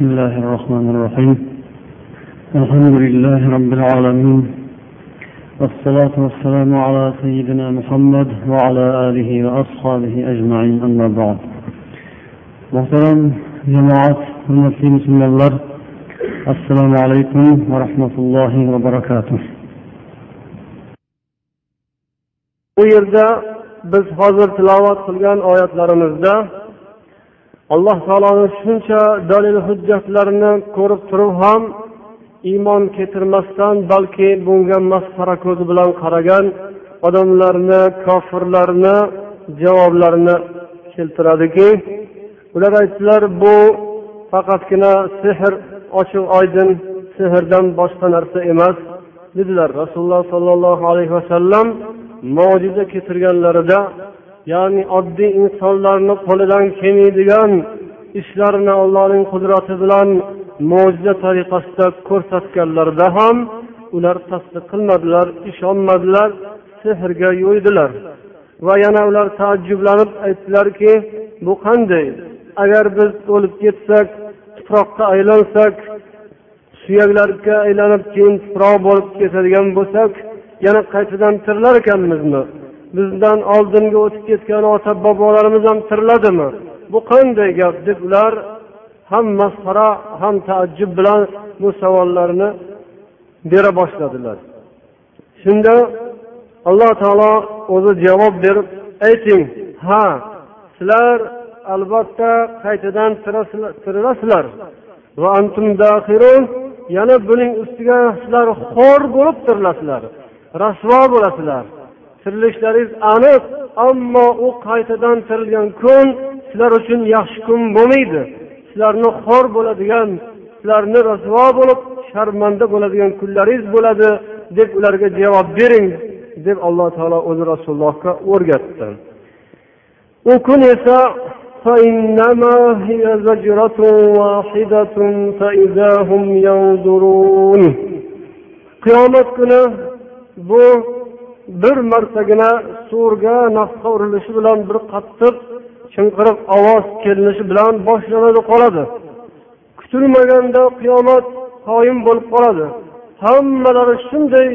بسم الله الرحمن الرحيم. الحمد لله رب العالمين. والصلاة والسلام على سيدنا محمد وعلى آله وأصحابه أجمعين. أما بعد. محترم جماعة المسلمين بسم الله السلام عليكم ورحمة الله وبركاته. Bu yerda biz hozir tilovat qilgan oyatlarimizda alloh taoloni shuncha dalil hujjatlarini ko'rib turib ham iymon keltirmasdan balki bunga masxara ko'zi bilan qaragan odamlarni kofirlarni javoblarini keltiradiki ular aytdilar bu faqatgina sehr ochiq oydin sehrdan boshqa narsa emas dedilar. Rasululloh sollallohu alayhi vasallam mo'jiza keltirganlarida ya'ni oddiy insonlarni qo'lidan kelmaydigan ishlarni allohning qudrati bilan mo'jiza tariqasida ko'rsatganlarida ham ular tasdiq qilmadilar ishonmadilar sehrga yo'ydilar. Va yana ular taajjublanib aytdilarki bu qanday? Agar biz o'lib ketsak tuproqqa aylansak suyaklarga aylanib keyin tuproq bo'lib ketadigan bo'lsak yana qaytadan tirilar ekanmizmi? Bizdan oldingi o'tib ketgan ota bobolarimiz ham tiriladimi bu qanday gap? deb ular ham masxara ham taajjub bilan bu savollarni bera boshladilar. Shunda alloh taolo o'zi javob berib ayting ha sizlar albatta qaytadan tirilasizlar va antum yana buning ustiga sizlar xo'r bo'lib tirilasizlar rasvo bo'lasizlar. tirilishlaringiz aniq ammo u qaytadan tirilgan kun sizlar uchun yaxshi kun bo'lmaydi sizlarni xor bo'ladigan sizlarni rasvo bo'lib sharmanda bo'ladigan kunlaringiz bo'ladi deb ularga javob bering deb alloh taolo o'zi rasulullohga o'rgatdi u kun esa فإنما هي زجرة واحدة فإذا هم ينظرون qiyomat kuni bu bir martagina surga nafqa urilishi bilan bir qattiq chinqiriq ovoz kelinishi bilan boshlanadi qoladi. Kutilmaganda qiyomat qoyim bo'lib qoladi. Hammalari shunday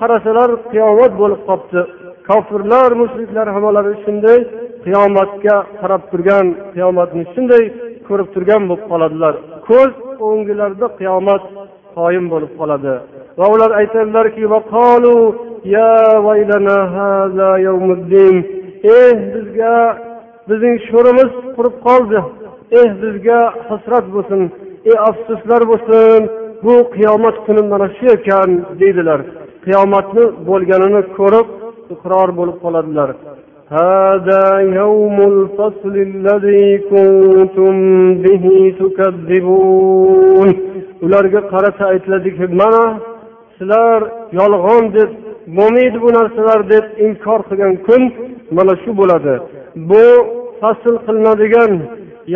qarasalar qiyomat bo'lib qolibdi. Kofirlar mushriklar hammalari shunday qiyomatga qarab turgan qiyomatni shunday ko'rib turgan bo'lib qoladilar. Ko'z o'ngilarida qiyomat qoyim bo'lib qoladi. Va ular aytadilarki eh bizga bizning sho'rimiz qurib qoldi eh bizga hasrat bo'lsin ey afsuslar bo'lsin bu qiyomat kuni mana shu ekan deydilar qiyomatni bo'lganini ko'rib iqror bo'lib qoladilar هذا يوم الفصل الذي كنتم به تكذبون ularga qarata aytiladiki mana sizlar yolg'on deb bo'lmaydi bu narsalar deb inkor qilgan kun mana shu bo'ladi bu fasl qilinadigan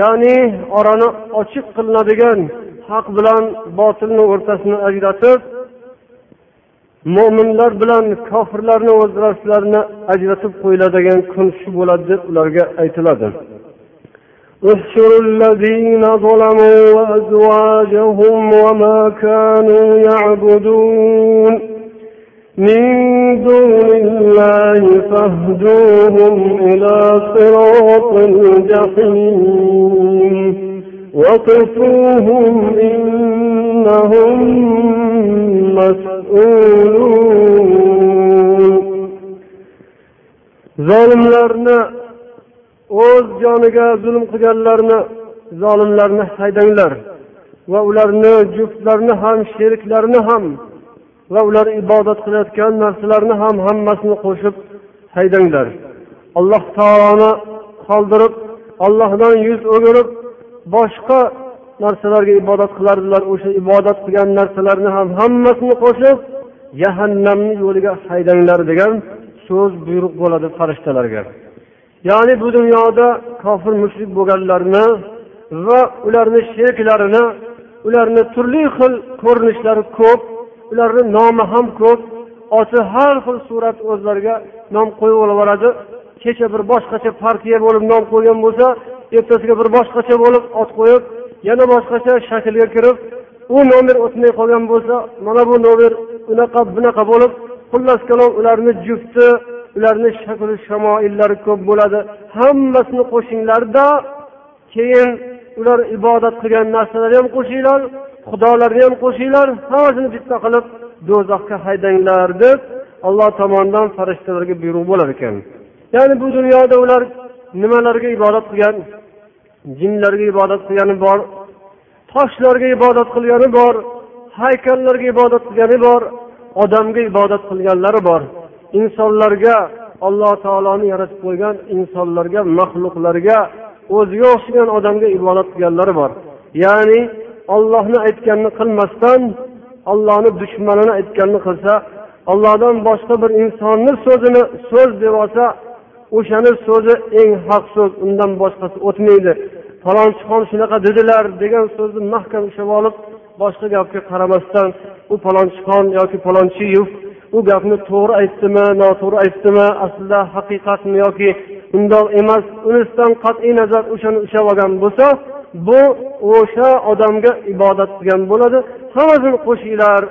ya'ni orani ochiq qilinadigan haq bilan botilni o'rtasini ajratib mo'minlar bilan kofirlarni o'zlarilarini ajratib qo'yiladigan kun shu bo'ladi deb ularga aytiladi احشروا الذين ظلموا وأزواجهم وما كانوا يعبدون من دون الله فاهدوهم إلى صراط الجحيم وقفوهم إنهم مسؤولون zolimlarni o'z joniga zulm qilganlarni zolimlarni haydanglar va ularni juftlarini ham sheriklarini ham va ular ibodat qilayotgan narsalarni ham hammasini qo'shib haydanglar. Alloh taoloni qoldirib ollohdan yuz o'girib boshqa narsalarga ibodat qilardilar o'sha ibodat qilgan narsalarni ham hammasini qo'shib jahannamni yo'liga haydanglar degan so'z buyruq bo'ladi farishtalarga. Ya'ni bu dunyoda kofir mushrik bo'lganlarni va ularni sheriklarini ularni turli xil ko'rinishlari ko'p ularni nomi ham ko'p. Oti har xil surat o'zlariga nom qo'yib olaveradi. Kecha bir boshqacha partiya bo'lib nom qo'ygan bo'lsa ertasiga bir boshqacha bo'lib ot qo'yib yana boshqacha shaklga kirib u nomer o'tmay qolgan bo'lsa mana bu nomer unaqa bunaqa bo'lib xullas kalom ularni jufti ularni shakli shamoillari ko'p bo'ladi. Hammasini qo'shinglarda keyin ular ibodat qilgan narsalarni ham qo'shinglar. Xudolarni ham qo'shinglar hammasini bitta qilib do'zaxga haydanglar deb alloh tomonidan farishtalarga buyruq bo'lar ekan. Ya'ni bu dunyoda ular nimalarga ibodat qilgan? Jinlarga ibodat qilgani bor toshlarga ibodat qilgani bor haykallarga ibodat qilgani bor odamga ibodat qilganlari bor. Insonlarga alloh taoloni yaratib qo'ygan insonlarga maxluqlarga o'ziga o'xshagan odamga ibodat qilganlari bor. Ya'ni ollohni aytganini qilmasdan ollohni dushmanini aytganini qilsa ollohdan boshqa bir insonni so'zini so'z deb olsa o'shani so'zi eng haq so'z undan boshqasi o'tmaydi. Falonchi xon shunaqa dedilar degan so'zni mahkam ushlab olib boshqa gapga qaramasdan u falonchixon yoki falonchiyev u gapni to'g'ri aytdimi noto'g'ri aytdimi aslida haqiqatmi yoki undoq emas unisidan qat'iy nazar o'shani ushlab olgan bo'lsa bu o'sha odamga ibodat qilgan bo'ladi. Hammasini qo'shinglar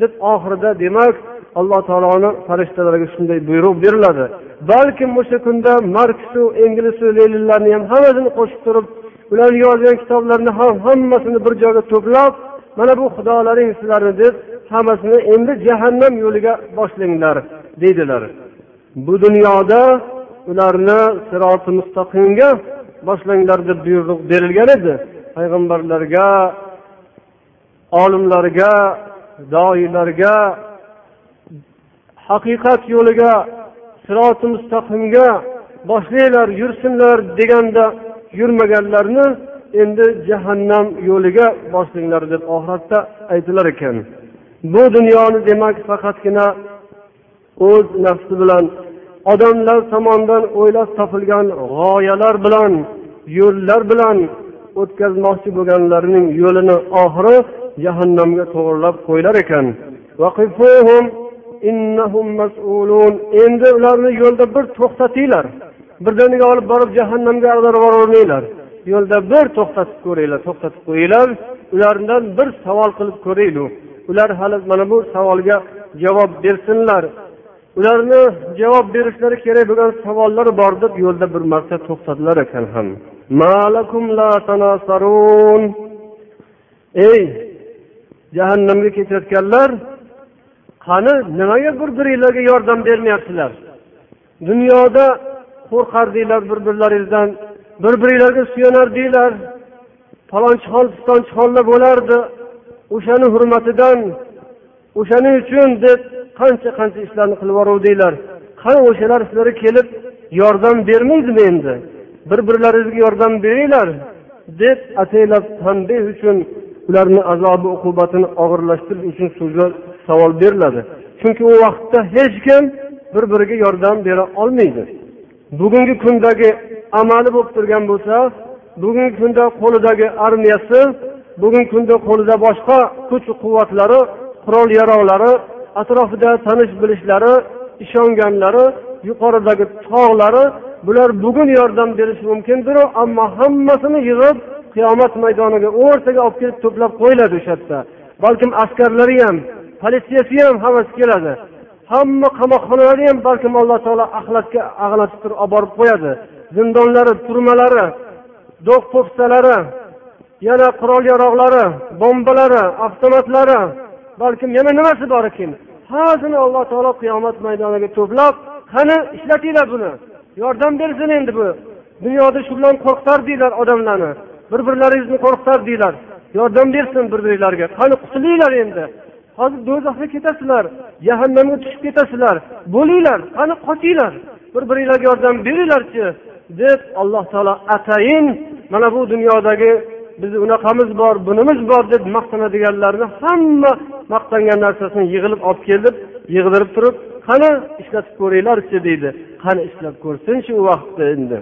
deb oxirida demak alloh taoloni farishtalariga shunday buyruq beriladi. Balkim o'sha kunda marksu englisu leninlarni ham hammasini qo'shib turib ularni yozgan kitoblarini ham hammasini bir joyga to'plab mana bu xudolaring sizlarni deb hammasini endi jahannam yo'liga boshlanglar deydilar. Bu dunyoda ularni siroti mustaqimga boshlanglar deb buyruq berilgan edi. Payg'ambarlarga olimlarga doiylarga haqiqat yo'liga siroti mustaqimga boshlanglar yursinlar deganda yurmaganlarni endi jahannam yo'liga boshlanglar deb oxiratda aytilar ekan. Bu dunyoni demak faqatgina o'z nafsi bilan odamlar tomonidan o'ylab topilgan g'oyalar bilan yo'llar bilan o'tkazmoqchi bo'lganlarning yo'lini oxiri jahannamga to'g'irlab qo'yilar ekan. Endi ularni yo'lda bir to'xtatinglar. Birdaniga olib borib jahannamga ag'darib yubormanglar yo'lda bir to'xtatib ko'ringlar to'xtatib qo'yinglar. Ulardan bir savol qilib ko'ringlar. Ular hali mana bu savolga javob bersinlar. Ularni javob berishlari kerak bo'lgan savollar bor deb yo'lda bir marta to'xtadilar ekan ham. Ey jahannamga ketayotganlar qani nimaga bir biringlarga yordam bermayapsizlar dunyoda qo'rqardinglar bir birlaringizdan bir biringlarga suyanardinglar falonchixon pistonchixonlar bo'lardi. O'shani hurmatidan o'shaning uchun deb qancha qancha ishlarni qilib yuboruvdinglar. Qani o'shalar sizlarga kelib yordam bermaydimi endi? Bir birlaringizga yordam beringlar deb ataylab tanbeh uchun ularni azobi uqubatini og'irlashtirish uchun so'zlar savol beriladi. Chunki u vaqtda hech kim bir biriga yordam bera olmaydi. Bugungi kundagi amali bo'lib turgan bo'lsa bugungi kunda qo'lidagi armiyasi bugungi kunda qo'lida boshqa kuch quvvatlari qurol yarog'lari atrofida tanish bilishlari ishonganlari yuqoridagi tog'lari bular bugun yordam berishi mumkindiru ammo hammasini yig'ib qiyomat maydoniga o'rtaga olib kelib to'plab qo'yiladi o'sha yerda. Balkim askarlari ham politsiyasi ham hammasi keladi. Hamma qamoqxonalari ham balkim alloh taolo axlatga ag'natib turib olib borib qo'yadi. Zindonlari turmalari do'q po'pisalari yana qurol yarog'lari bombalari avtomatlari balkim yana nimasi bor ekan? Hammasini alloh taolo qiyomat maydoniga to'plab qani ishlatinglar buni. Yordam bersin endi bu. Dunyoda shu bilan qo'rqitardinglar odamlarni. Bir birlaringizni qo'rqitardinglar yordam bersin bir biringlarga qani qutulinglar endi? Hozir do'zaxga ketasizlar jahannamga tushib ketasizlar. Bo'linglar qani qochinglar? Bir biringlarga yordam beringlarchi deb alloh taolo atayin mana bu dunyodagi bizni unaqamiz bor bunimiz bor deb maqtanadiganlarni hamma maqtangan narsasini yig'ilib olib kelib yig'dirib turib qani ishlatib ko'ringlarchi deydi. Qani ishlab ko'rsinchi u vaqtda endi.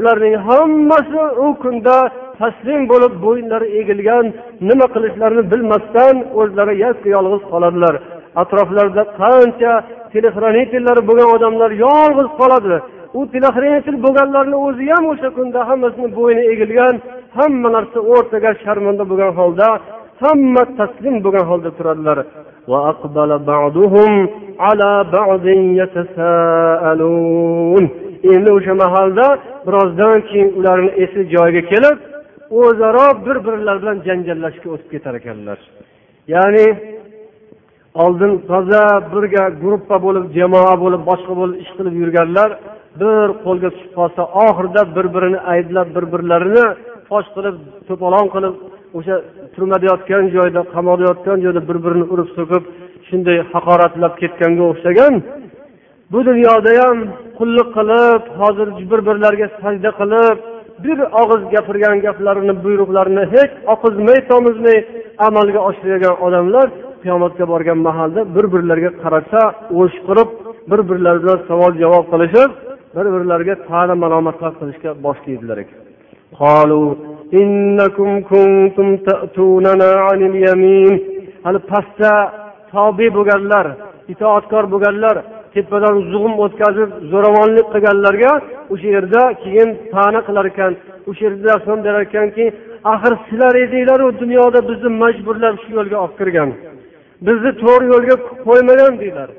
Ularning hammasi u kunda taslim bo'lib bo'yinlari egilgan nima qilishlarini bilmasdan o'zlari yakka yolg'iz qoladilar. Atroflarida qancha telexranitellar bo'lgan odamlar yolg'iz qoladi. U tilahrentil bo'lganlarni o'zi ham o'sha kunda hammasini bo'yni egilgan hamma narsa o'rtaga sharmanda bo'lgan holda hamma taslim bo'lgan holda turadilar. Endi o'sha mahalda birozdan keyin ularni esi joyiga kelib o'zaro bir birlari bilan janjallashishga o'tib ketar ekanlar. Ya'ni oldin toza birga gruppa bo'lib jamoa bo'lib boshqa bo'lib ish qilib yurganlar bir qo'lga tushib qolsa oxirida bir birini ayblab bir birlarini fosh qilib to'polon qilib o'sha turmada yotgan joyda qamoqda yotgan joyda bir birini urib so'kib shunday haqoratlab ketganga o'xshagan bu dunyoda ham qulluq qilib hozir bir birlariga sajda qilib bir og'iz gapirgan gaplarini buyruqlarini hech oqizmay tomizmay amalga oshirgan odamlar qiyomatga borgan mahalda bir birlariga qarasa o'shqirib bir birlari bilan savol javob qilishib bir birlariga ta'na malomatlar qilishga boshlaydilar ekan. Hali pastda tobe bo'lganlar itoatkor bo'lganlar tepadan zug'um o'tkazib zo'ravonlik qilganlarga o'sha yerda keyin ta'na qilar ekan o'sha yerda dafn berar ekanki axir sizlar edinglaru dunyoda bizni majburlab shu yo'lga olib kirgan bizni to'g'ri yo'lga qo'ymagan deydilar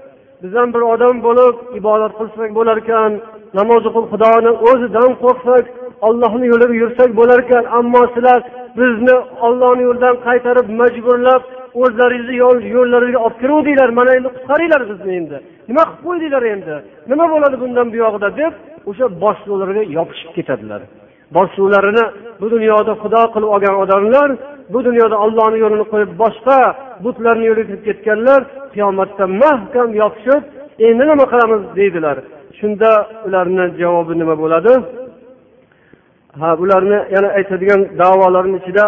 biz ham bir odam bo'lib ibodat qilsak bo'lar ekan namoz o'qib xudoni o'zidan qo'rqsak ollohni yo'lida yursak bo'larkan ammo sizlar bizni ollohni yo'lidan qaytarib majburlab o'zlaringizni yo'llaringizga olib kiruvdinglar mana endi qutqaringlar bizni endi. Nima qilib qo'ydinglar endi? Nima bo'ladi bundan buyog'ida deb o'sha boshliqlarga yopishib ketadilar. Boshliqlarini bu dunyoda xudo qilib olgan odamlar bu dunyoda ollohni yo'lini qo'yib boshqa butlarni yo'liga kirib ketganlar qiyomatda mahkam yopishib endi nima qilamiz deydilar. Shunda ularni javobi nima bo'ladi? Ha bularni yana aytadigan davolarni ichida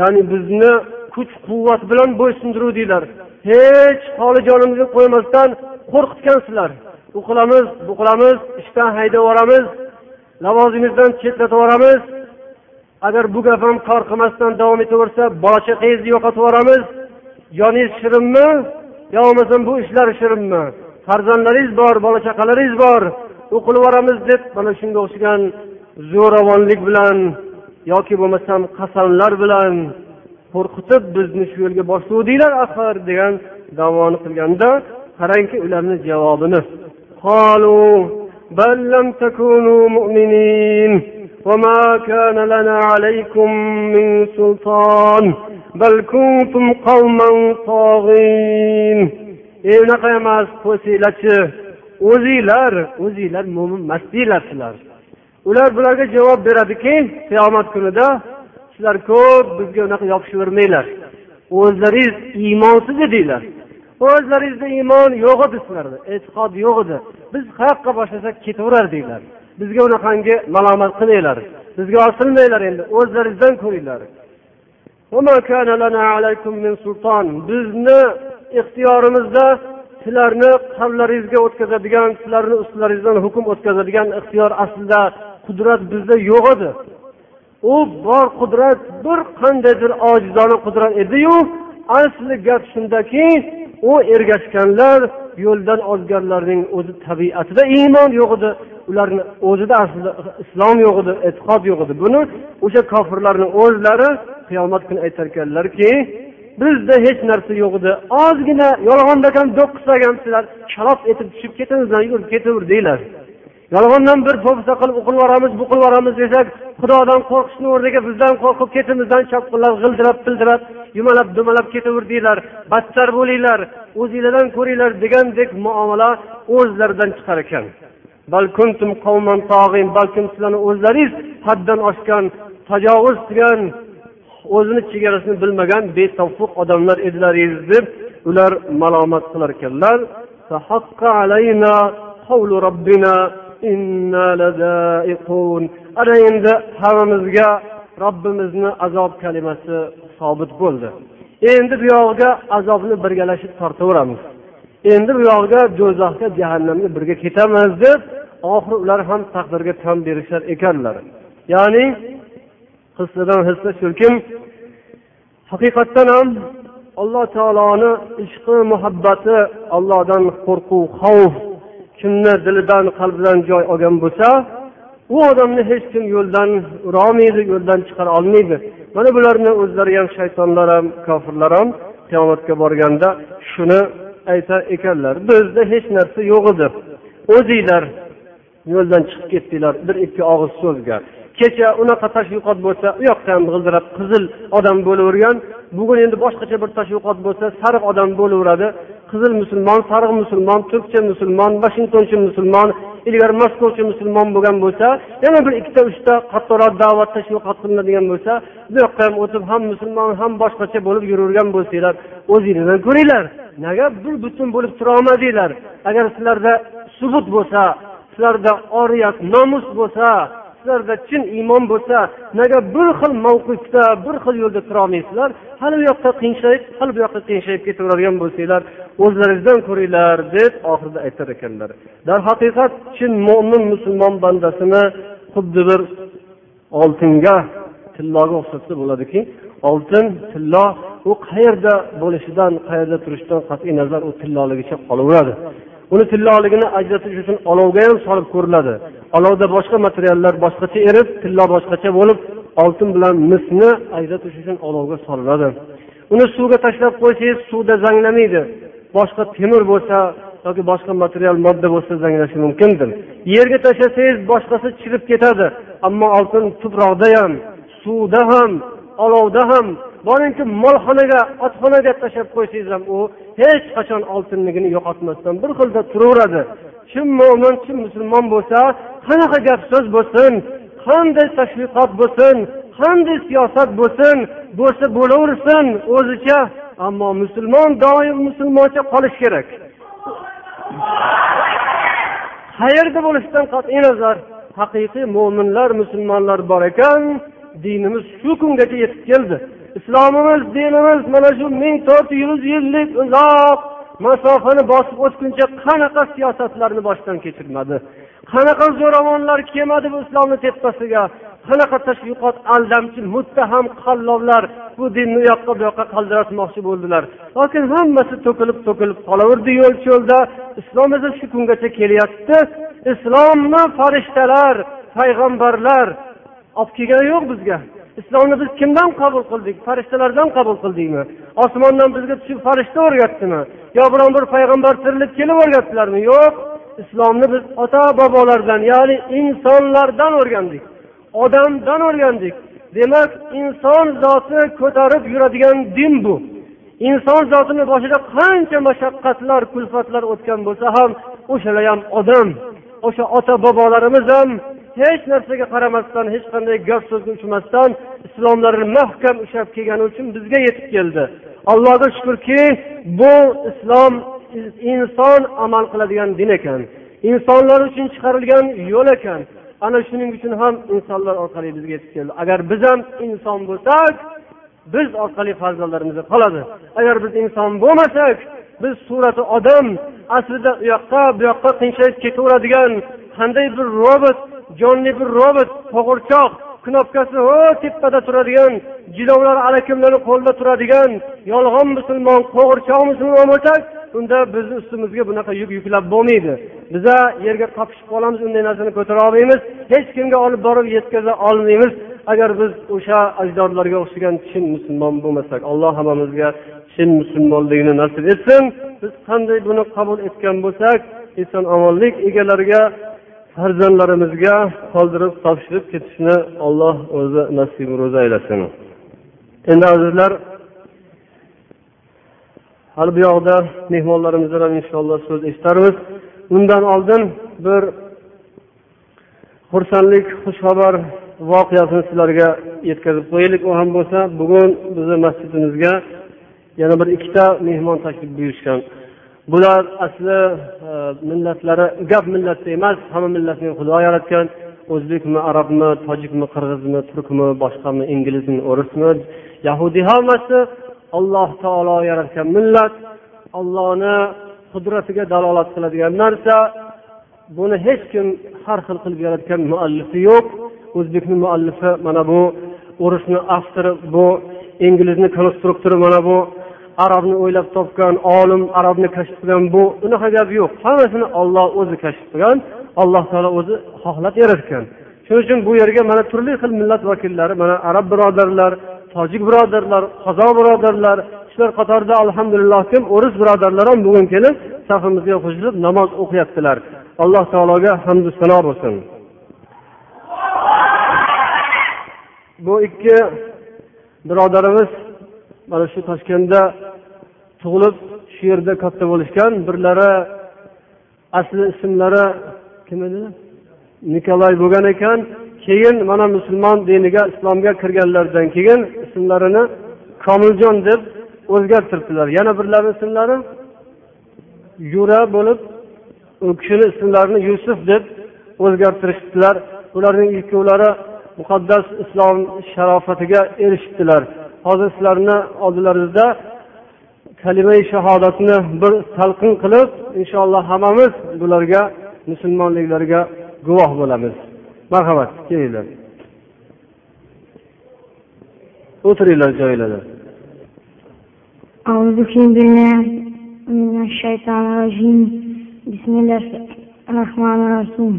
ya'ni bizni kuch quvvat bilan bo'ysundiruvdinglar hech holijonimizni qo'ymasdan qo'rqitgansizlar. U qilamiz bu qilamiz ishdan haydab yuboramiz lavozimingizdan chetlatib yuboramiz. Agar bu gap ham kor qilmasdan davom etaversa bola chaqangizni yo'qotib yuboramiz. Joningiz shirinmi yo bo'lmasam bu ishlar shirinmi? Farzandlaringiz bor bola chaqalaringiz bor. u qilib yuboramiz deb mana shunga o'xshagan zo'ravonlik bilan yoki bo'lmasam qasamlar bilan qo'rqitib bizni shu yo'lga boshlavdinglar axir degan davoni qilganda qarangki ularni javobini بل لم تكونوا مؤمنين وما كان لنا عليكم من سلطان بل كنتم قوما طاغين unaqa emas qo'ysanglarchi o'zinglar o'zinglar mo'min emas sizlar ular bularga javob beradiki qiyomat kunida sizlar ko'p bizga unaqa yopishavermanglar o'zlaringiz iymonsiz edinglar. O'zlaringizda iymon yo'q edi sizlarda e'tiqod yo'q edi. Biz qayoqqa boshlasak ketaverardinglar bizga unaqangi malomat qilmanglar bizga osilmanglar endi o'zlaringizdan ko'ringlar. Bizni ixtiyorimizda sizlarni qalblaringizga o'tkazadigan sizlarni ustilaringizdan hukm o'tkazadigan ixtiyor aslida qudrat bizda yo'q edi. U bor qudrat bir qandaydir ojizona qudrat ediyu asli gap shundaki u ergashganlar yo'ldan ozganlarning o'zi tabiatida iymon yo'q edi ularni o'zida aslida islom yo'q edi e'tiqod yo'q edi. Buni o'sha kofirlarni o'zlari qiyomat kuni aytarkanlarki bizda hech narsa yo'q edi. Ozgina yolg'onda ham do'q qilsak ham sizlar etib tushib ketingizlar yurib ketaver deylar. Yolg'ondan bir po'pisa qilib u qilib yuboramiz bu qilib yuboramiz desak xudodan qo'rqishni o'rniga bizdan qo'rqib ketimizdan chopqillab g'ildirab pildirab yumalab dumalab ketaverdinglar battar bo'linglar o'zinglardan ko'ringlar degandek muomala o'zlaridan chiqar ekan. Balkim sizlarni o'zlaringiz haddan oshgan tajovuz qilgan o'zini chegarasini bilmagan betavfiq odamlar edilaringiz deb ular malomat qilar ekanlar. Ana endi hammamizga robbimizni azob kalimasi sobit bo'ldi. Endi bu yog'iga azobni birgalashib tortaveramiz. Endi bu yog'iga do'zaxga jahannamga birga ketamiz deb oxiri ular ham taqdirga tan berishar ekanlar. Ya'ni hissadan hissa shukim haqiqatdan ham alloh taoloni ishqi muhabbati allohdan qo'rquv xavf kimni dilidan qalbidan joy olgan bo'lsa u odamni hech kim yo'ldan urolmaydi yo'ldan chiqara olmaydi. Mana bularni o'zlari ham shaytonlar ham kofirlar ham qiyomatga borganda shuni aytar ekanlar. Bizda hech narsa yo'q edi. O'zinglar yo'ldan chiqib ketdinglar bir ikki og'iz so'zga. Kecha unaqa tashviqot bo'lsa u yoqda ham g'ildirab qizil odam bo'lavergan. Bugun endi boshqacha bir tashviqot bo'lsa sariq odam bo'laveradi. Qizil musulmon sariq musulmon turkcha musulmon vashingtoncha musulmon ilgari moskovcha musulmon bo'lgan bo'lsa yana bir ikkita uchta qattiqroq da'vat tashviqot qilinadigan bo'lsa bu yoqqa ham o'tib ham musulmon ham boshqacha bo'lib yuravergan bo'lsanglar o'zinglardan ko'ringlar. Nega bir butun bo'lib turolmadinglar agar sizlarda subut bo'lsa sizlarda oriyat nomus bo'lsa sizlarda chin iymon bo'lsa nega bir xil mavqifda bir xil yo'lda turolmaysizlar hali bu yoqqa qiyinshayib hali bu yoqqa qiyinshayib ketaveradigan bo'lsanglar o'zlaringizdan ko'ringlar deb oxirida aytar ekanlar. Darhaqiqat chin mo'min musulmon bandasini xuddi bir oltinga tilloga o'xshatsa bo'ladiki oltin tillo u qayerda bo'lishidan qayerda turishidan qat'iy nazar u tilloligicha qolaveradi. Uni tilloligini ajratish uchun olovga ham solib ko'riladi. Olovda boshqa materiallar boshqacha erib tillo boshqacha bo'lib oltin bilan misni ajratish uchun olovga solinadi. Uni suvga tashlab qo'ysangiz suvda zanglamaydi. Boshqa temir bo'lsa yoki boshqa material modda bo'lsa zanglashi mumkindir. Yerga tashlasangiz boshqasi chirib ketadi. Ammo oltin tuproqda ham suvda ham olovda ham boringki molxonaga otxonaga tashlab qo'ysangiz ham u hech qachon oltinligini yo'qotmasdan bir xilda turaveradi. Chin mo'min chin musulmon bo'lsa qanaqa gap so'z bo'lsin qanday tashviqot bo'lsin qanday siyosat bo'lsin bo'lsa bo'laversin o'zicha ammo musulmon doim musulmoncha qolishi kerak. Qayerda bo'lishidan qat'iy nazar haqiqiy mo'minlar musulmonlar bor ekan dinimiz shu kungacha yetib keldi. Islomimiz dinimiz mana shu ming to'rt yuz yillik uzoq masofani bosib o'tguncha qanaqa siyosatlarni boshdan kechirmadi? Qanaqa zo'ravonlar kelmadi bu islomni tepasiga? Qanaqa tashviqot aldamchi muttaham qalloblar bu dinni u yoqqa bu yoqqa qaldiratmoqchi bo'ldilar? Lokin hammasi to'kilib to'kilib qolaverdi yo'l cho'lda. Islom esa shu kungacha kelyapti. Islomni farishtalar payg'ambarlar olib kelgani yo'q bizga. Islomni biz kimdan qabul qildik? Farishtalardan qabul qildikmi? Osmondan bizga tushib farishta o'rgatdimi? Yo biron bir payg'ambar tirilib kelib o'rgatdilarmi? Yo'q. Islomni biz ota bobolardan ya'ni insonlardan o'rgandik. Odamdan o'rgandik. Demak inson zoti ko'tarib yuradigan din bu. Inson zotini boshida qancha mashaqqatlar kulfatlar o'tgan bo'lsa ham o'shalar ham odam o'sha ota bobolarimiz ham hech narsaga qaramasdan hech qanday gap so'zga uchmasdan islomlarini mahkam ushlab kelgani uchun bizga yetib keldi. Allohga shukurki bu islom inson amal qiladigan din ekan. Insonlar uchun chiqarilgan yo'l ekan. Ana shuning uchun ham insonlar orqali bizga yetib keldi. Agar biz ham inson bo'lsak biz orqali farzandlarimizga qoladi. Agar biz inson bo'lmasak biz surati odam aslida u yoqqa bu yoqqa qiyshayib ketaveradigan qanday bir robot jonli bir robot qo'g'irchoq knopkasi ho tepada turadigan jilovlar alakimlari qo'lida turadigan yolg'on musulmon qo'g'irchoq musulmon bo'lsak unda bizni ustimizga bunaqa yuk yuklab bo'lmaydi. Biza yerga qopishib qolamiz unday narsani ko'tara olmaymiz. Hech kimga olib borib yetkaza olmaymiz. Agar biz o'sha ajdodlarga o'xshagan chin musulmon bo'lmasak alloh hammamizga chin musulmonlikni nasib etsin. Biz qanday buni qabul etgan bo'lsak eson omonlik egalariga farzandlarimizga qoldirib topshirib ketishni alloh o'zi nasib ro'za aylasin. Endi azizlar hali bu yoqda mehmonlarimizdan ham inshaalloh so'z eshitarmiz. Undan oldin bir xursandlik xushxabar voqeasini sizlarga yetkazib qo'yaylik. U ham bo'lsa bugun bizni masjidimizga yana bir ikkita mehmon tashrif buyurishgan. Bular asli e, millatlari gap millatda emas hamma millatni xudo yaratgan. O'zbekmi arabmi tojikmi qirg'izmi turkmi boshqami inglizmi o'rismi yahudiy hammasi alloh taolo yaratgan millat. Ollohni qudratiga dalolat qiladigan narsa. Buni hech kim har xil qilib yaratgan muallifi yo'q. O'zbekni muallifi mana bu o'risni avtori bu inglizni konstruktori mana bu. Arabni o'ylab topgan olim arabni kashf qilgan bu unaqa gap yo'q. Hammasini olloh o'zi kashf qilgan alloh taolo o'zi xohlab yaratgan. Shuning uchun bu yerga mana turli xil millat vakillari mana arab birodarlar tojik birodarlar qozoq birodarlar shular qatorida alhamdulillah kim? O'ris birodarlar ham bugun kelib safimizga qo'shilib namoz o'qiyaptilar. Alloh taologa hamdu sano bo'lsin. Bu ikki birodarimiz mana shu toshkentda tug'ilib shu yerda katta bo'lishgan birlari asli ismlari kim edi? Nikolay bo'lgan ekan. Keyin mana musulmon diniga islomga kirganlaridan keyin ismlarini komiljon deb o'zgartiribdilar yana birlari ismlari yura bo'lib u kishini ismlarini yusuf deb o'zgartirishdilar. Ularning ikkovlari muqaddas islom sharofatiga erishibdilar. hozir sizlarni oldilaringizda kalimai shahodatni bir talqin qilib inshaalloh hammamiz bularga musulmonliklariga guvoh bo'lamiz marhamat kelinglar o'tiringlar joylarda أعوذ بالله من الشيطان الرجيم بسم الله الرحمن الرحيم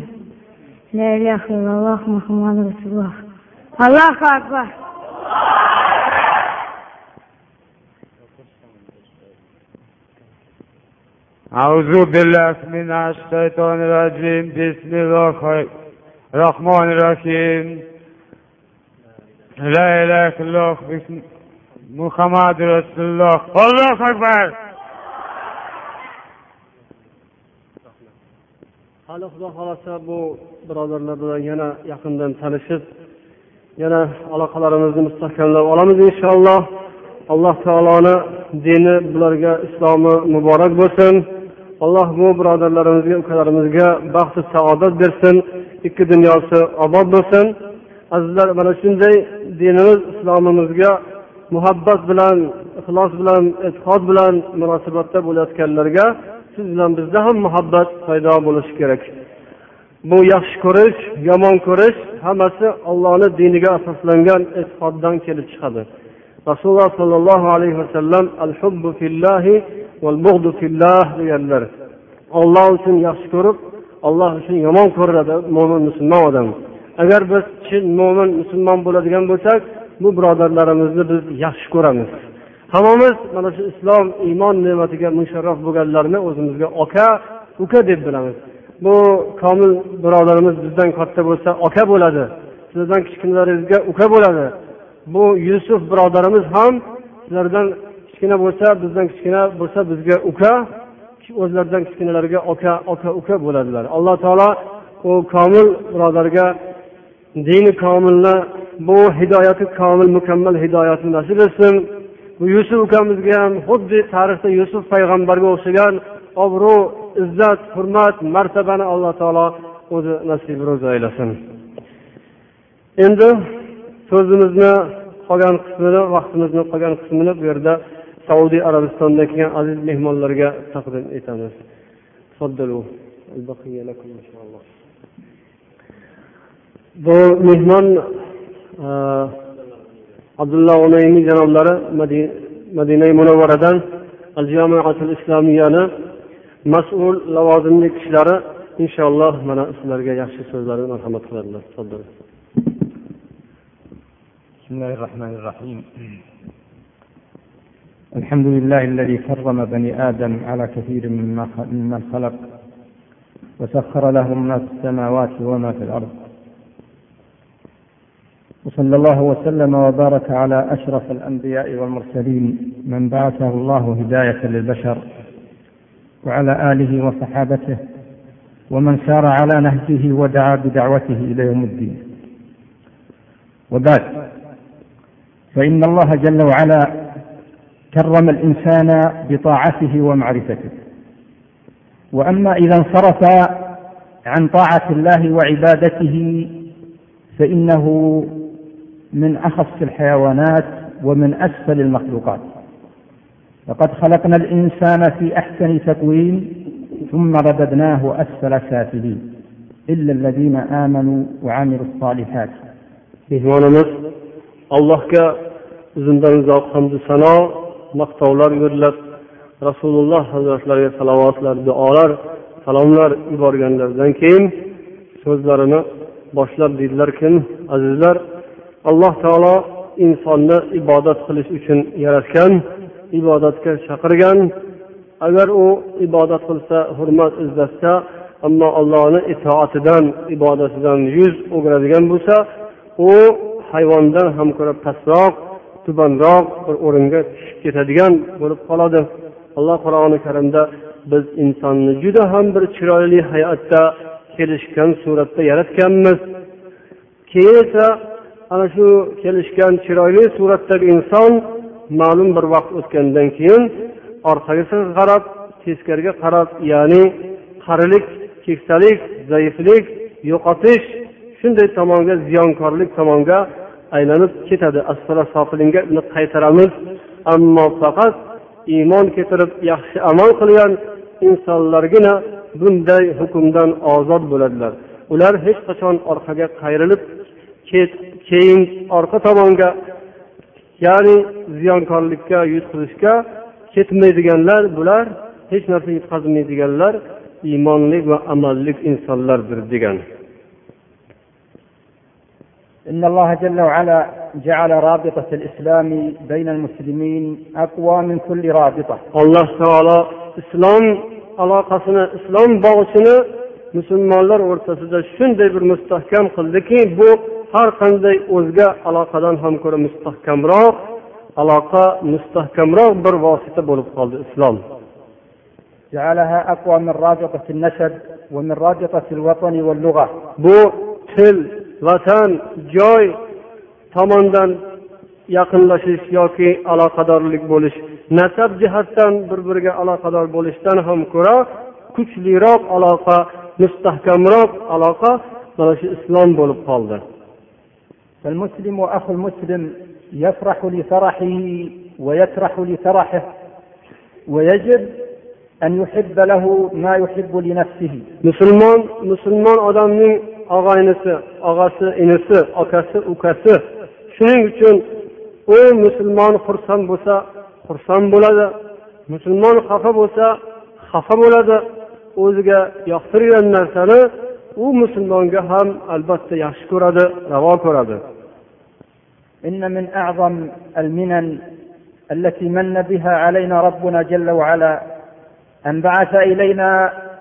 لا إله إلا الله محمد رسول الله الله أكبر أعوذ بالله من الشيطان الرجيم بسم الله الرحمن الرحيم لا إله إلا الله بسم محمد رسول الله الله أكبر hali xudo xohlasa bu birodarlar bilan yana yaqindan tanishib yana aloqalarimizni mustahkamlab olamiz inshaalloh alloh taoloni dini bularga islomi muborak bo'lsin Alloh bu birodarlarimizga ukalarimizga baxtu saodat bersin ikki dunyosi obod bo'lsin. Azizlar mana shunday dinimiz islomimizga muhabbat bilan ixlos bilan e'tiqod bilan munosabatda bo'layotganlarga siz bilan bizda ham muhabbat paydo bo'lishi kerak. Bu yaxshi ko'rish yomon ko'rish hammasi ollohni diniga asoslangan e'tiqoddan kelib chiqadi. Rasululloh sollallohu alayhi vasallam al hubbu fillahi val bug'du fillah deganlar. Olloh uchun yaxshi ko'rib olloh uchun yomon ko'radi mo'min musulmon odam. Agar biz chin mo'min musulmon bo'ladigan bo'lsak bu birodarlarimizni biz yaxshi ko'ramiz. Hammamiz mana shu islom iymon ne'matiga musharraf bo'lganlarni o'zimizga aka uka deb bilamiz. Bu komil birodarimiz bizdan katta bo'lsa aka bo'ladi. Sizdan kichkinalaringizga uka bo'ladi. Bu yusuf birodarimiz ham sizlardan kichkina bo'lsa bizdan kichkina bo'lsa bizga uka o'zlaridan kichkinalarga aka aka uka bo'ladilar. Alloh taolo u komil birodarga dini komilni bu hidoyati komil mukammal hidoyatni nasib etsin. Bu yusuf ukamizga ham xuddi tarixda yusuf payg'ambarga o'xshagan obro' izzat hurmat martabani alloh taolo o'zi nasib ro'zi aylasin endi so'zimizni qolgan qismini vaqtimizni qolgan qismini bu yerda saudiya arabistonidan kelgan aziz mehmonlarga taqdim etamiz. Bu mehmon e, abdulla unaymiy janoblari madina munavvaradan al jamiatul islomiyani mas'ul lavozimli kishilari inshaalloh mana sizlarga yaxshi so'zlarni marhamat qiladilar. بسم الله الرحمن الرحيم. الحمد لله الذي كرم بني آدم على كثير ممن خلق وسخر لهم ما في السماوات وما في الأرض. وصلى الله وسلم وبارك على أشرف الأنبياء والمرسلين من بعثه الله هداية للبشر وعلى آله وصحابته ومن سار على نهجه ودعا بدعوته إلى يوم الدين. وبعد. فإن الله جل وعلا كرم الإنسان بطاعته ومعرفته. وأما إذا انصرف عن طاعة الله وعبادته فإنه من أخص الحيوانات ومن أسفل المخلوقات. لقد خلقنا الإنسان في أحسن تقويم ثم رددناه أسفل سافلين إلا الذين آمنوا وعملوا الصالحات. Mehmonimiz allohga uzundan uzoq hamdu sano maqtovlar yo'llab rasululloh hazratlariga salovatlar duolar salomlar yuborganlaridan keyin so'zlarini boshlab deydilarki azizlar alloh taolo insonni ibodat qilish uchun yaratgan ibodatga chaqirgan. Agar u ibodat qilsa hurmat izlasa ammo allohni itoatidan ibodatidan yuz o'giradigan bo'lsa u hayvondan ham ko'ra pastroq tubanroq bir o'ringa tushib ketadigan bo'lib qoladi. Alloh qur'oni karimda biz insonni juda ham bir chiroyli hayotda kelishgan suratda yaratganmiz. Keyin esa ana shu kelishgan chiroyli suratdagi inson ma'lum bir vaqt o'tgandan keyin orqaga qarab teskariga qarab ya'ni qarilik keksalik zaiflik yo'qotish shunday tomonga ziyonkorlik tomonga aylanib ketadi. Asfala sofilinga qaytaramiz. Ammo faqat iymon keltirib yaxshi amal qilgan insonlargina bunday hukmdan ozod bo'ladilar. Ular hech qachon orqaga qayrilib keyin orqa tomonga ya'ni ziyonkorlikka yutqizishga ketmaydiganlar bular hech narsa yutqazmaydiganlar iymonli va amallik insonlardir degan. إن الله جل وعلا جعل رابطة الإسلام بين المسلمين أقوى من كل رابطة. الله تعالى إسلام علاقتنا إسلام باغشنا مسلمان لر ورتسد الشن دي بالمستحكم قلدكي بو هر قندي أزغى علاقة هم كورا مستحكم راق علاقة مستحكم راق بر واسطة بولب قلد إسلام جعلها أقوى من رابطة النسب ومن رابطة الوطن واللغة. بو تل vatan joy tomondan yaqinlashish yoki aloqadorlik bo'lish nasab jihatdan bir biriga aloqador bo'lishdan ham ko'ra kuchliroq aloqa mustahkamroq aloqa mana shu islom bo'lib qoldi فالمسلم وأخو المسلم يفرح لفرحه ويفرح لفرحه ويجب أن يحب له ما يحب لنفسه musulmon musulmon odamning og'aynisi og'asi inisi akasi ukasi shuning uchun u musulmon xursand bo'lsa xursand bo'ladi musulmon xafa bo'lsa xafa bo'ladi o'ziga yoqtirgan narsani u musulmonga ham albatta yaxshi ko'radi ravo ko'radi إن من أعظم المنن التي من بها علينا ربنا جل وعلا أن بعث إلينا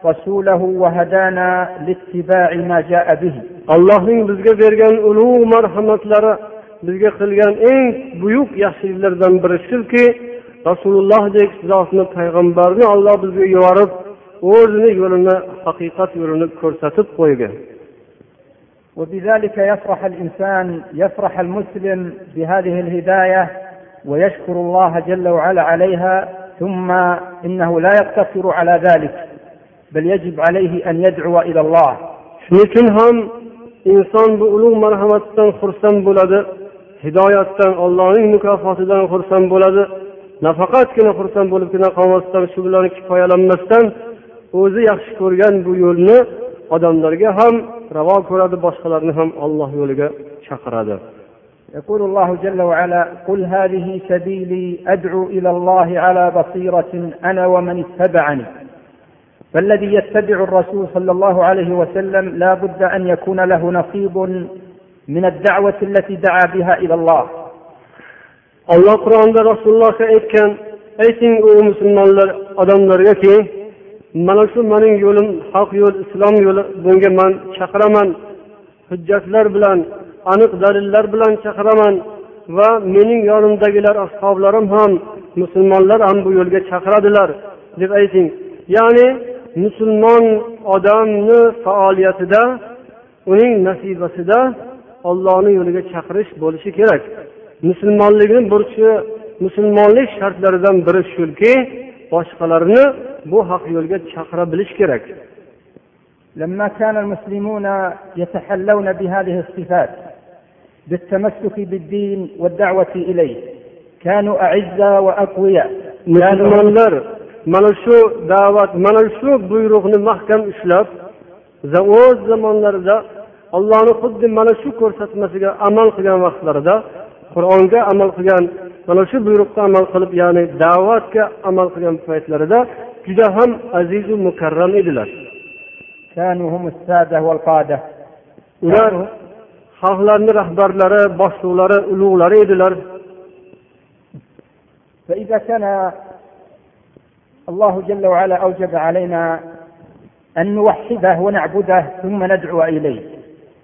رسوله وهدانا لاتباع ما جاء به. الله بزغ بيرغان اولو مرحمت بزغ قلغان اين بيوك يحسر لردن برشلكي رسول الله ديك سلاسنا پیغمبرنا الله بزغ يوارب اوزن يولن حقيقة يولن كورساتب قويغان وبذلك يفرح الإنسان يفرح المسلم بهذه الهداية ويشكر الله جل وعلا عليها ثم إنه لا يقتصر على ذلك بل يجب عليه أن يدعو إلى الله shuning uchun ham inson bu ulug' marhamatdan xursand bo'ladi hidoyatdan allohning mukofotidan xursand bo'ladi nafaqatgina xursand bo'libgina qolmasdan shu bilan kifoyalanmasdan o'zi yaxshi ko'rgan bu yo'lni odamlarga ham ravo ko'radi boshqalarni ham olloh yo'liga chaqiradi يقول الله جل وعلا قل هذه سبيلي أدعو إلى الله على بصيرة أنا ومن اتبعني فالذي يتبع الرسول صلى الله عليه وسلم لا بد أن يكون له نصيب من الدعوة التي دعا بها إلى الله olloh qur'onda rasulullohga aytgan ayting u musulmonlar odamlargaki mana shu mening yo'lim haq yo'l islom yo'li bunga man chaqiraman hujjatlar bilan aniq dalillar bilan chaqiraman va mening yonimdagilar ashoblarim ham musulmonlar ham bu yo'lga chaqiradilar deb ayting ya'ni musulmon odamni faoliyatida uning nasibasida ollohni yo'liga chaqirish bo'lishi kerak musulmonlikni burchi musulmonlik shartlaridan biri shuki boshqalarni bu haq yo'lga chaqira bilish kerak لما كان المسلمون يتحلون بهذه الصفات بالتمسك بالدين والدعوة إليه كانوا أعزة وأقوياء musulmonlar mana shu da'vat mana shu buyruqni mahkam ushlab o'z zamonlarida allohni xuddi mana shu ko'rsatmasiga amal qilgan vaqtlarida qur'onga amal qilgan mana shu buyruqqa amal qilib ya'ni da'vatga amal qilgan paytlarida juda ham azizu mukarram edilar. Ular xalqlarni rahbarlari boshliqlari ulug'lari edilar. الله جل وعلا أوجب علينا أن نوحده ونعبده ثم ندعو إليه.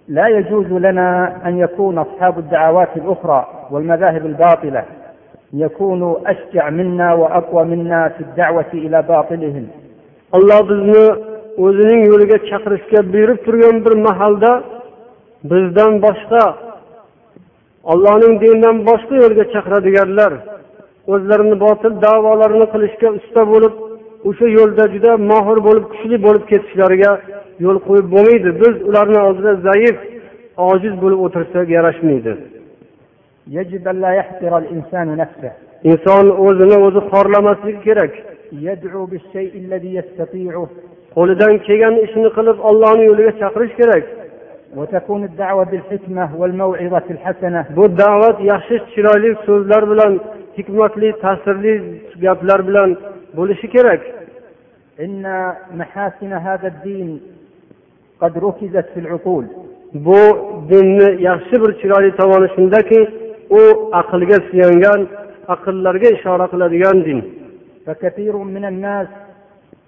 لا يجوز لنا أن يكون أصحاب الدعوات الأخرى والمذاهب الباطلة يكونوا أشجع منا وأقوى منا في الدعوة إلى باطلهم. alloh bizni o'zining yo'liga chaqirishga buyurib turgan bir mahalda bizdan boshqa ollohning dinidan boshqa yo'lga chaqiradiganlar o'zlarini botil davolarini qilishga usta bo'lib o'sha yo'lda juda mohir bo'lib kuchli bo'lib ketishlariga yo'l qo'yib bo'lmaydi biz ularni oldida zaif ojiz bo'lib o'tirsak yarashmaydi يجب أن لا يحقر الإنسان نفسه inson o'zini o'zi xorlamasligi kerak يدعو بالشيء الذي يستطيعه qo'lidan kelgan ishni qilib ollohni yo'liga chaqirish kerak وتكون الدعوة بالحكمة والموعظة الحسنة bu da'vat yaxshi chiroyli so'zlar bilan hikmatli ta'sirli gaplar bilan bo'lishi kerak إن محاسن هذا الدين قد ركزت في العقول bu dinni yaxshi bir chiroyli tomoni shundaki u aqlga suyangan aqllarga ishora qiladigan din فكثير من الناس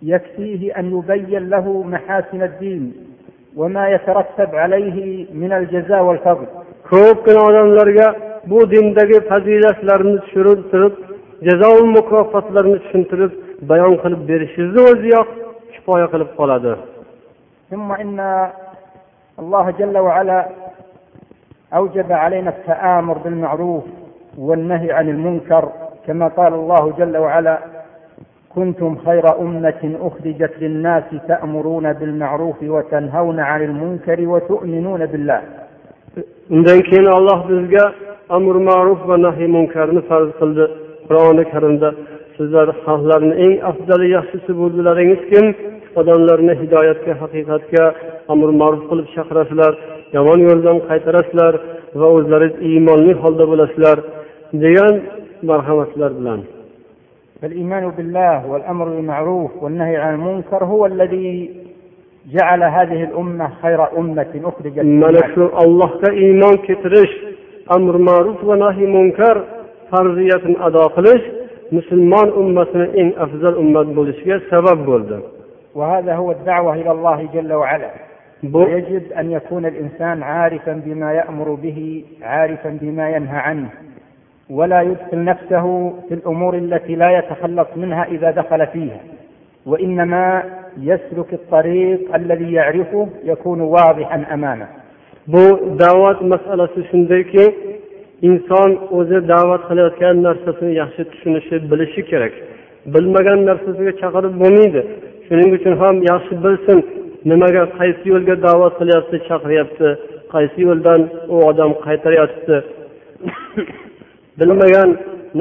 يكفيه أن يبين له محاسن الدين وما يترتب عليه من الجزاء والفضل ko'pgina odamlarga bu dindagi fazilatlarni tushuntirib jazo mukofotlarni tushuntirib bayon qilib berishingizni o'ziyoq kifoya qilib qoladi. ثم إن الله جل وعلا أوجب علينا التآمر بالمعروف والنهي عن المنكر كما قال الله جل وعلا كنتم خير أمة أخرجت للناس تأمرون بالمعروف وتنهون عن المنكر وتؤمنون بالله undan keyin olloh bizga amr ma'ruf va nahiy munkarni farz qildi qur'oni karimda sizlar xalqlarni eng afzali yaxshisi bo'ldilaringiz kim odamlarni hidoyatga haqiqatga amr ma'ruf qilib chaqirasizlar yomon yo'ldan qaytarasizlar va o'zlaringiz iymonli holda bo'lasizlar degan marhamatlar bilan فالإيمان بالله والأمر بالمعروف والنهي عن المنكر هو الذي جعل هذه الأمة خير أمة أخرجت mana للناس shu ollohga amr ma'ruf va nahiy munkar farziyatini ado qilish musulmon ummatini eng afzal ummat bo'lishiga sabab bo'ldi وهذا هو الدعوة إلى الله جل وعلا. bu ويجب أن يكون الإنسان عارفا بما يأمر به عارفا بما ينهى عنه. ولا يدخل نفسه في الأمور التي لا يتخلص منها إذا دخل فيها. وإنما يسلك الطريق الذي يعرفه يكون واضحا أمامه. bu da'vat masalasi shundayki inson o'zi da'vat qilayotgan narsasini yaxshi tushunishi bilishi kerak bilmagan narsasiga chaqirib bo'lmaydi shuning uchun ham yaxshi bilsin nimaga qaysi yo'lga da'vat qilyapti chaqiryapti qaysi yo'ldan u odam qaytaryapti bilmagan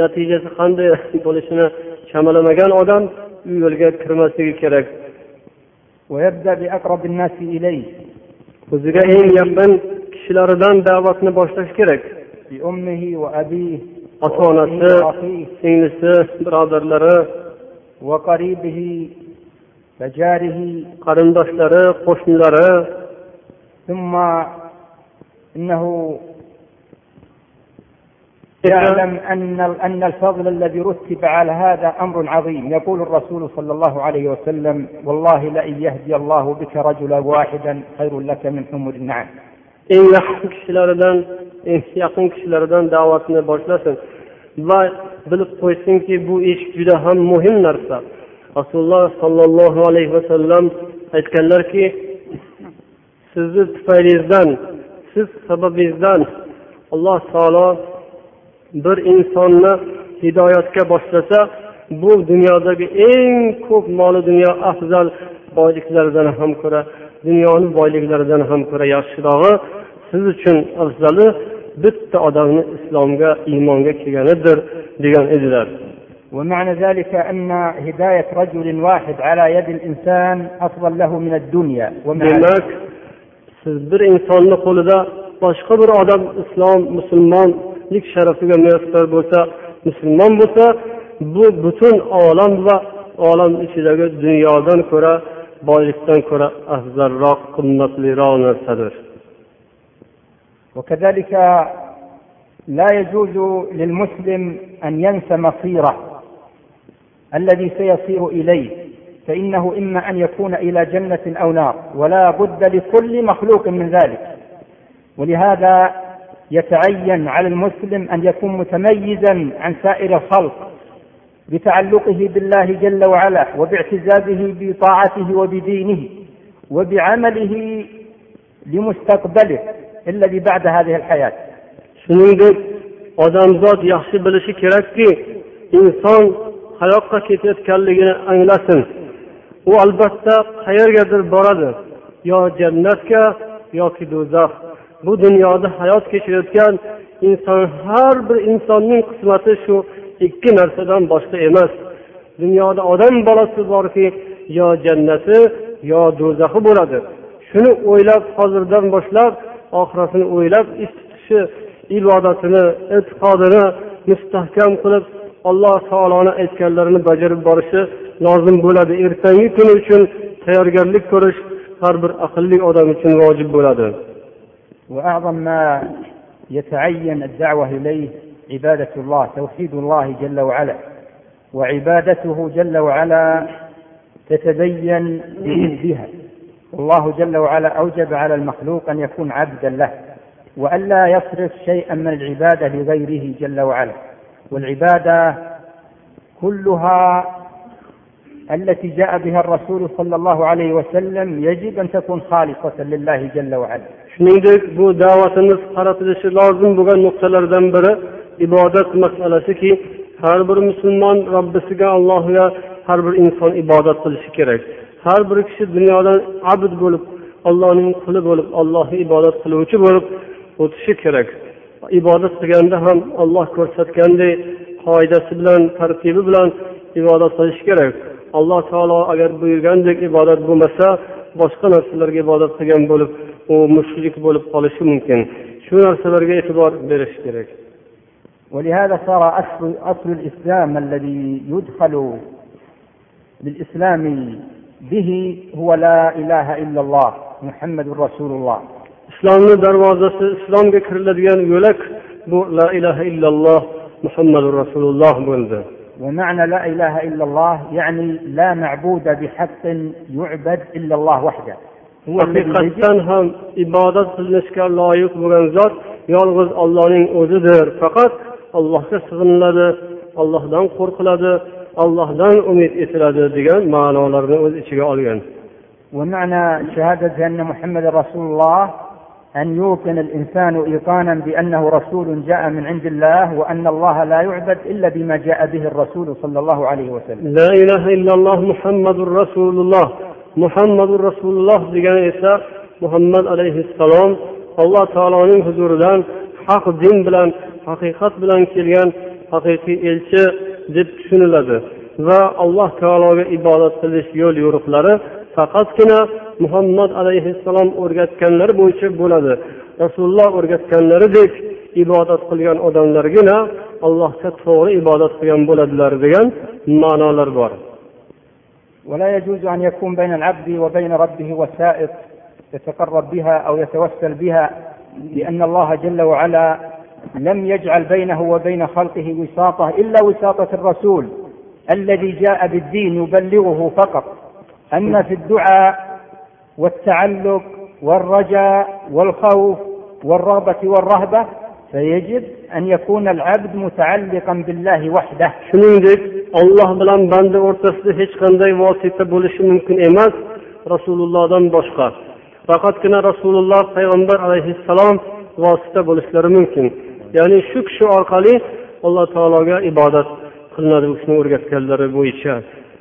natijasi qanday bo'lishini chamalamagan odam u yo'lga kirmasligi kerak ويبدأ بأقرب الناس إليه o'ziga eng yaqin kishilaridan da'vatni boshlash kerak. Ota onasi singlisi birodarlari qarindoshlari qo'shnilari. يعلم أن أن الفضل الذي رتب على هذا أمر عظيم يقول الرسول صلى الله عليه وسلم والله لئن يهدي الله بك رجلا واحدا خير لك من حمر النعم eng yaqin kishilaridan eng yaqin kishilaridan da'vatni boshlasin va bilib qo'ysinki bu ish juda ham muhim narsa rasululloh sollallohu alayhi vasallam aytganlarki sizni tufayingizdan siz sababingizdan alloh taolo bir insonni hidoyatga boshlasa bu dunyodagi eng ko'p moli dunyo afzal boyliklaridan ham ko'ra dunyoni boyliklaridan ham ko'ra yaxshirog'i siz uchun afzali bitta odamni islomga iymonga kelganidir degan edilar ومعنى ذلك أن هداية رجل واحد على يد الإنسان أفضل له من الدنيا وما demak siz bir insonni qo'lida boshqa bir odam islom musulmon insonlik sharafiga muyassar bo'lsa musulmon bo'lsa bu butun olam va olam ichidagi dunyodan ko'ra boylikdan ko'ra afzalroq qimmatliroq narsadir وكذلك لا يجوز للمسلم أن ينسى مصيره الذي سيصير إليه فإنه إما أن يكون إلى جنة أو نار ولا بد لكل مخلوق من ذلك ولهذا يتعين على المسلم أن يكون متميزا عن سائر الخلق بتعلقه بالله جل وعلا وباعتزازه بطاعته وبدينه وبعمله لمستقبله الذي بعد هذه الحياة shuningdek odamzod yaxshi bilishi kerakki inson qayoqqa ketayotganligini anglasin u albatta qayergadir boradi yo jannatga yoki do'zax bu dunyoda hayot kechirayotgan inson har bir insonning qismati shu ikki narsadan boshqa emas. Dunyoda odam bolasi borki yo jannati yo do'zaxi bo'ladi. Shuni o'ylab hozirdan boshlab oxiratini o'ylab ish tutishi ibodatini e'tiqodini mustahkam qilib alloh taoloni aytganlarini bajarib borishi lozim bo'ladi. Ertangi kun uchun tayyorgarlik ko'rish har bir aqlli odam uchun vojib bo'ladi. وأعظم ما يتعين الدعوة إليه عبادة الله توحيد الله جل وعلا. وعبادته جل وعلا تتبين بها. والله جل وعلا أوجب على المخلوق أن يكون عبدا له. وألا يصرف شيئا من العبادة لغيره جل وعلا. والعبادة كلها التي جاء بها الرسول صلى الله عليه وسلم يجب أن تكون خالصة لله جل وعلا. Shuningdek bu da'vatimiz qaratilishi lozim bo'lgan nuqtalardan biri ibodat masalasiki har bir musulmon robbisiga allohga har bir inson ibodat qilishi kerak. Har bir kishi dunyodan abd bo'lib allohning quli bo'lib allohga ibodat qiluvchi bo'lib o'tishi kerak. Ibodat qilganda ham olloh ko'rsatganday qoidasi bilan tartibi bilan ibodat qilish kerak. Alloh taolo agar buyurgandek ibodat bo'lmasa boshqa narsalarga ibodat qilgan bo'lib u mushrik bo'lib qolishi mumkin. Shu narsalarga e'tibor berish kerak. ولهذا صار أصل, أصل الإسلام الذي يدخل بالإسلام به هو لا إله إلا الله محمد رسول الله. إسلام دروازة إسلام بكر الذي لا إله إلا الله محمد رسول الله بلد. ومعنى لا إله إلا الله يعني لا معبود بحق يعبد إلا الله وحده haqiqatdan ham ibodat qilinishga loyiq bo'lgan zot yolg'iz ollohning o'zidir faqat allohga sig'iniladi allohdan qo'rqiladi allohdan umid etiladi degan ma'nolarni o'z ichiga olgan ومعنى شهادة أن محمد رسول الله أن يوقن الإنسان إيقانا بأنه رسول جاء من عند الله وأن الله لا يعبد إلا بما جاء به الرسول صلى الله عليه وسلم la ilaha illalloh muhammadur rasululloh muhammadu rasululloh degani esa muhammad alayhissalom alloh taoloning huzuridan haq din bilan haqiqat bilan kelgan haqiqiy elchi deb tushuniladi va alloh taologa ibodat qilish yo'l yo'riqlari faqatgina muhammad alayhissalom o'rgatganlari bo'yicha bo'ladi. Rasululloh o'rgatganlaridek ibodat qilgan odamlargina allohga to'g'ri ibodat qilgan bo'ladilar degan ma'nolar bor. ولا يجوز أن يكون بين العبد وبين ربه وسائط يتقرب بها أو يتوسل بها لأن الله جل وعلا لم يجعل بينه وبين خلقه وساطة إلا وساطة الرسول الذي جاء بالدين يبلغه فقط. أما في الدعاء والتعلق والرجاء والخوف والرغبة والرهبة فيجب أن يكون العبد متعلقا بالله وحده. Shuningdek olloh bilan banda o'rtasida hech qanday vosita bo'lishi mumkin emas rasulullohdan boshqa. Faqatgina rasululloh payg'ambar alayhissalom vosita bo'lishlari mumkin. Ya'ni shu kishi orqali alloh taologa ibodat qilinadi u kishini o'rgatganlari bo'yicha.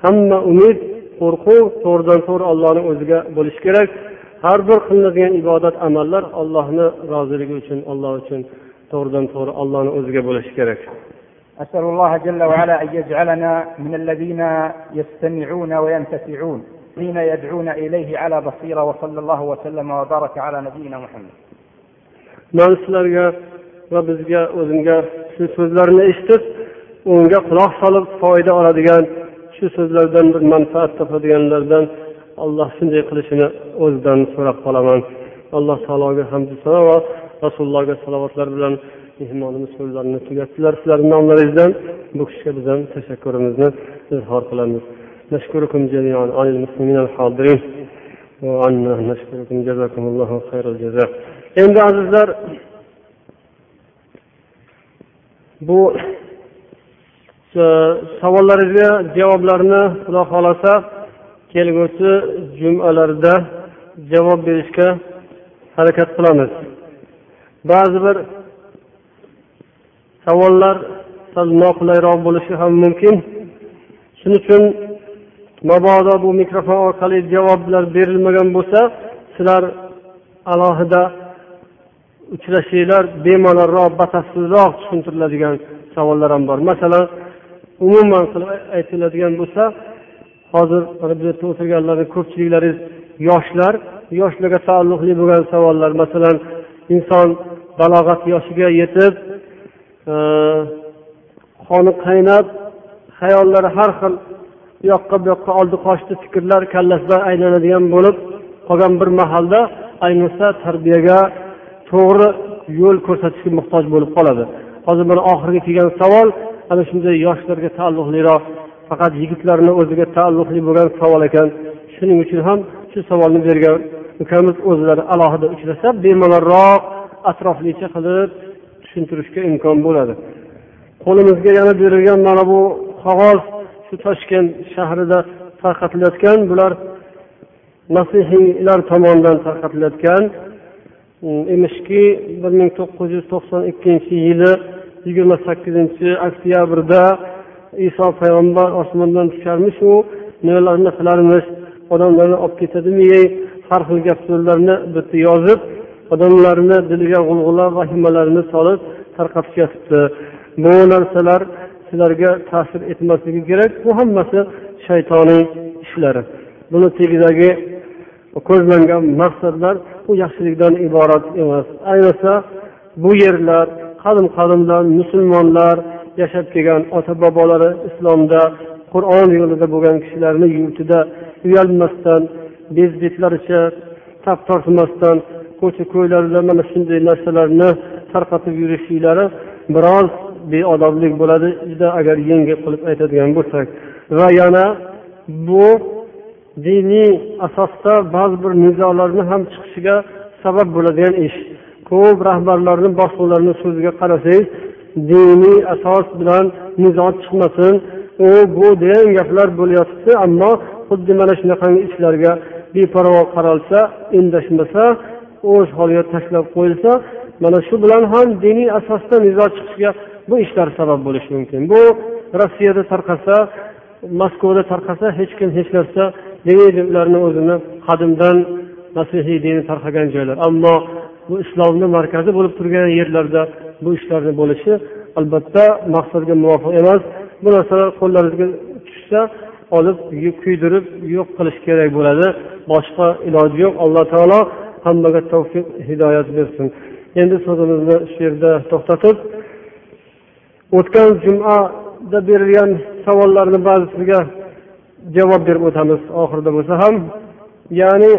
Hamma umid qo'rquv to'g'ridan to'g'ri ollohni o'ziga bo'lishi kerak. Har bir qilinadigan ibodat amallar allohni roziligi uchun alloh uchun to'g'ridan to'g'ri ollohni o'ziga bo'lishi kerak. أسأل الله جل وعلا أن يجعلنا من الذين يستمعون وينتفعون الذين يدعون إليه على بصيرة وصلى الله وسلم وبارك على نبينا محمد sizlarga va bizga o'zimga shu so'zlarni eshitib unga quloq solib foyda oladigan shu so'zlardan bir manfaat topadiganlardan alloh shunday qilishini o'zidan so'rab qolaman alloh taologa hamdu sano va rasulullohga salovatlar bilan mehmonimiz so'zlarini tugatdilar sizlarni nomlaringizdan bu kishiga biz ham tashakkurimizni izhor qilamiz نشكركم جميعا عن المسلمين الحاضرين وعنا نشكركم جزاكم الله خير الجزاء endi azizlar bu savollaringizga javoblarni xudo xohlasa kelgusi jumalarda javob berishga harakat qilamiz ba'zi bir savollar sal noqulayroq bo'lishi ham mumkin. Shuning uchun mabodo bu mikrofon orqali javoblar berilmagan bo'lsa sizlar alohida uchrashinglar bemalolroq batafsilroq tushuntiriladigan savollar ham bor. Masalan umuman qilib aytiladigan bo'lsa hozir mana bu yerda o'tirganlarni ko'pchiliklaringiz yoshlar yoshlarga taalluqli bo'lgan savollar. Masalan inson balog'at yoshiga yetib qoni qaynab hayollari har xil u yoqqa bu yoqqa oldi qochdi fikrlar kallasidan aylanadigan bo'lib qolgan bir mahalda ayniqsa tarbiyaga to'g'ri yo'l ko'rsatishga muhtoj bo'lib qoladi. Hozir mana oxirgi kelgan savol ana shunday yoshlarga taalluqliroq faqat yigitlarni o'ziga taalluqli bo'lgan savol ekan. Shuning uchun ham shu savolni bergan ukamiz o'zlari alohida uchrasa bemalolroq atroflicha qilib tushuntirishga imkon bo'ladi. Qo'limizga yana berilgan mana bu qog'oz shu toshkent shahrida tarqatilayotgan. Bular masihiylar tomonidan tarqatilayotgan. Mm, Emishki bir ming to'qqiz yuz to'qson ikkinchi yili yigirma sakkizinchi oktyabrda iso payg'ambar osmondan tusharmishu nimalarni qilarmish odamlarni olib ketadimi har xil gap so'zlarni bitta yozib odamlarni diliga g'ulg'ula vahimalarni solib tarqatishyapti bu narsalar sizlarga ta'sir etmasligi kerak. Bu hammasi shaytoniy ishlari. Buni tagidagi ko'zlangan maqsadlar bu yaxshilikdan iborat emas. Ayniqsa bu yerlar qadim qadimdan musulmonlar yashab kelgan ota bobolari islomda qur'on yo'lida bo'lgan kishilarni yurtida uyalmasdan bezbetlaricha tap tortmasdan ko'cha ko'ylarda mana shunday narsalarni tarqatib yurishliklari biroz beodoblik bo'ladi. Juda agar yengil qilib aytadigan bo'lsak. Va yana bu diniy asosda ba'zi bir nizolarni ham chiqishiga sabab bo'ladigan ish. Ko'p rahbarlarni boshliqlarni so'ziga qarasangiz diniy asos bilan nizo chiqmasin u bu degan gaplar bo'layotibdi ammo xuddi mana shunaqangi ishlarga beparvo qaralsa indashmasa o'z holiga tashlab qo'yilsa mana shu bilan ham diniy asosda nizo chiqishiga bu ishlar sabab bo'lishi mumkin. Bu rossiyada tarqasa moskvada tarqasa hech kim hech narsa demaydi ularni o'zini qadimdan masihiy dini tarqagan joylar. Ammo bu islomni markazi bo'lib turgan yerlarda bu ishlarni bo'lishi albatta maqsadga muvofiq emas. Bu narsalar qo'llaringizga tushsa olib kuydirib yo'q qilish kerak bo'ladi. Boshqa iloji yo'q. Alloh taolo hammaga tavfiq hidoyat bersin. Endi so'zimizni shu yerda to'xtatib o'tgan jumada berilgan savollarni ba'zisiga javob berib o'tamiz. Oxirida bo'lsa ham ya'ni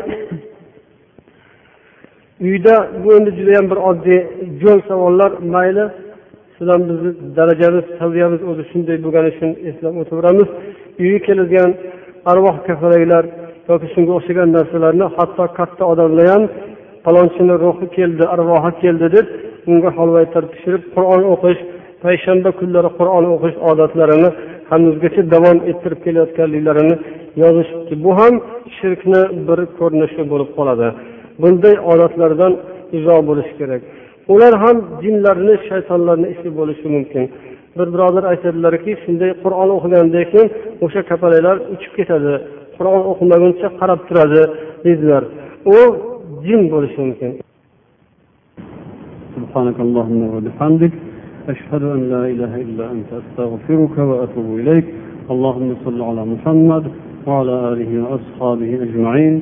uyda bu endi judayam bir oddiy jo'l savollar. Mayli sizdan bizni darajamiz saviyamiz o'zi shunday bo'lgani uchun eslab o'taveramiz. Uyga keladigan arvoh kafalaylar yoki shunga o'xshagan narsalarni hatto katta odamlar ham falonchini ruhi keldi arvohi keldi deb unga holvaytar pishirib qur'on o'qish payshanba kunlari qur'on o'qish odatlarini hanuzgacha davom ettirib kelayotganliklarini yozishibdi. Bu ham shirkni bir ko'rinishi bo'lib qoladi. Bunday odatlardan uzoq bo'lish kerak. Ular ham jinlarni shaytonlarni ishi bo'lishi mumkin. Bir birodar aytadilarki shunday qur'on o'qigandan keyin o'sha kapalaklar uchib ketadi. qur'on o'qimaguncha qarab turadi deydilar u jin bo'lishi mumkin سبحانك اللهم وبحمدك أشهد أن لا إله إلا أنت أستغفرك وأتوب إليك اللهم صل على محمد وعلى آله وأصحابه أجمعين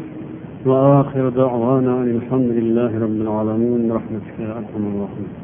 وآخر دعوانا أن الحمد لله رب العالمين برحمتك يا أرحم الراحمين